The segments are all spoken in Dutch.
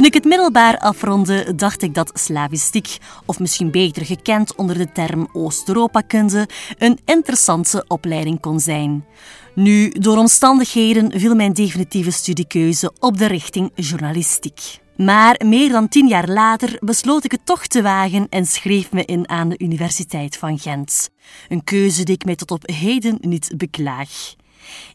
Toen ik het middelbaar afronde, dacht ik dat slavistiek, of misschien beter gekend onder de term Oost-Europa-kunde, een interessante opleiding kon zijn. Nu, door omstandigheden viel mijn definitieve studiekeuze op de richting journalistiek. Maar meer dan tien jaar later besloot ik het toch te wagen en schreef me in aan de Universiteit van Gent. Een keuze die ik mij tot op heden niet beklaag.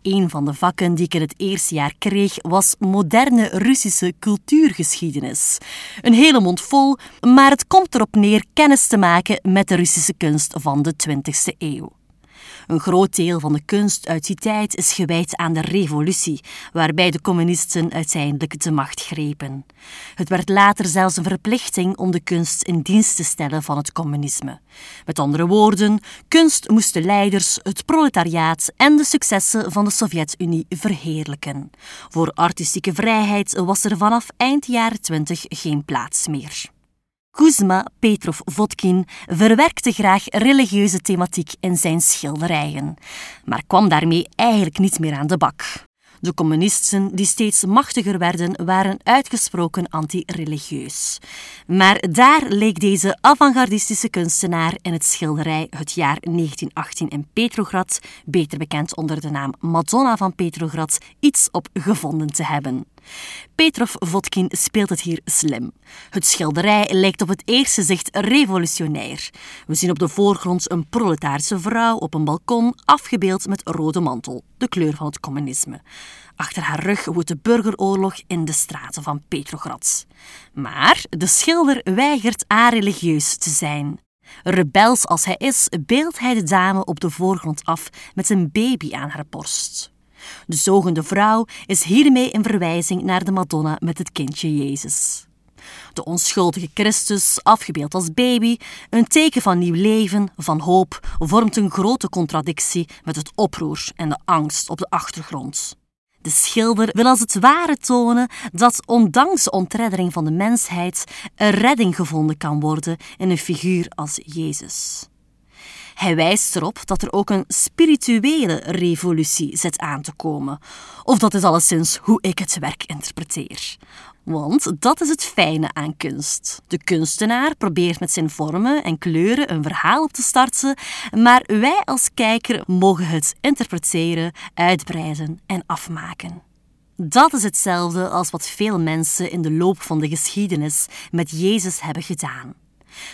Een van de vakken die ik in het eerste jaar kreeg was moderne Russische cultuurgeschiedenis. Een hele mond vol, maar het komt erop neer kennis te maken met de Russische kunst van de 20e eeuw. Een groot deel van de kunst uit die tijd is gewijd aan de revolutie, waarbij de communisten uiteindelijk de macht grepen. Het werd later zelfs een verplichting om de kunst in dienst te stellen van het communisme. Met andere woorden, kunst moest de leiders, het proletariaat en de successen van de Sovjet-Unie verheerlijken. Voor artistieke vrijheid was er vanaf eind jaren 20 geen plaats meer. Kuzma Petrov Vodkin verwerkte graag religieuze thematiek in zijn schilderijen, maar kwam daarmee eigenlijk niet meer aan de bak. De communisten, die steeds machtiger werden, waren uitgesproken anti-religieus. Maar daar leek deze avant-gardistische kunstenaar in het schilderij Het jaar 1918 in Petrograd, beter bekend onder de naam Madonna van Petrograd, iets op gevonden te hebben. Petrov Vodkin speelt het hier slim. Het schilderij lijkt op het eerste zicht revolutionair. We zien op de voorgrond een proletarische vrouw op een balkon, afgebeeld met rode mantel, de kleur van het communisme. Achter haar rug woedt de burgeroorlog in de straten van Petrograd. Maar de schilder weigert areligieus te zijn. Rebels als hij is, beeldt hij de dame op de voorgrond af met een baby aan haar borst. De zogende vrouw is hiermee een verwijzing naar de Madonna met het kindje Jezus. De onschuldige Christus, afgebeeld als baby, een teken van nieuw leven, van hoop, vormt een grote contradictie met het oproer en de angst op de achtergrond. De schilder wil als het ware tonen dat ondanks de ontreddering van de mensheid een redding gevonden kan worden in een figuur als Jezus. Hij wijst erop dat er ook een spirituele revolutie zit aan te komen. Of dat is alleszins hoe ik het werk interpreteer. Want dat is het fijne aan kunst. De kunstenaar probeert met zijn vormen en kleuren een verhaal op te starten, maar wij als kijker mogen het interpreteren, uitbreiden en afmaken. Dat is hetzelfde als wat veel mensen in de loop van de geschiedenis met Jezus hebben gedaan.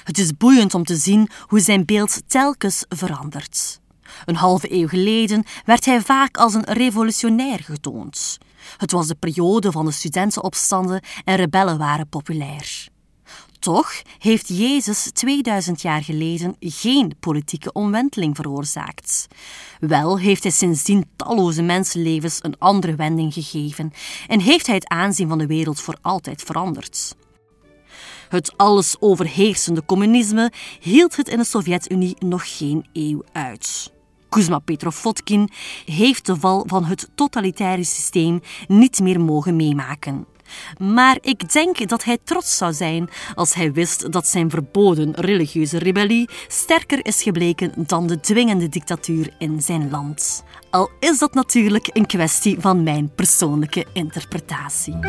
Het is boeiend om te zien hoe zijn beeld telkens verandert. Een halve eeuw geleden werd hij vaak als een revolutionair getoond. Het was de periode van de studentenopstanden en rebellen waren populair. Toch heeft Jezus 2000 jaar geleden geen politieke omwenteling veroorzaakt. Wel heeft hij sindsdien talloze mensenlevens een andere wending gegeven en heeft hij het aanzien van de wereld voor altijd veranderd. Het alles overheersende communisme hield het in de Sovjet-Unie nog geen eeuw uit. Kuzma Petrov-Vodkin heeft de val van het totalitaire systeem niet meer mogen meemaken. Maar ik denk dat hij trots zou zijn als hij wist dat zijn verboden religieuze rebellie sterker is gebleken dan de dwingende dictatuur in zijn land. Al is dat natuurlijk een kwestie van mijn persoonlijke interpretatie.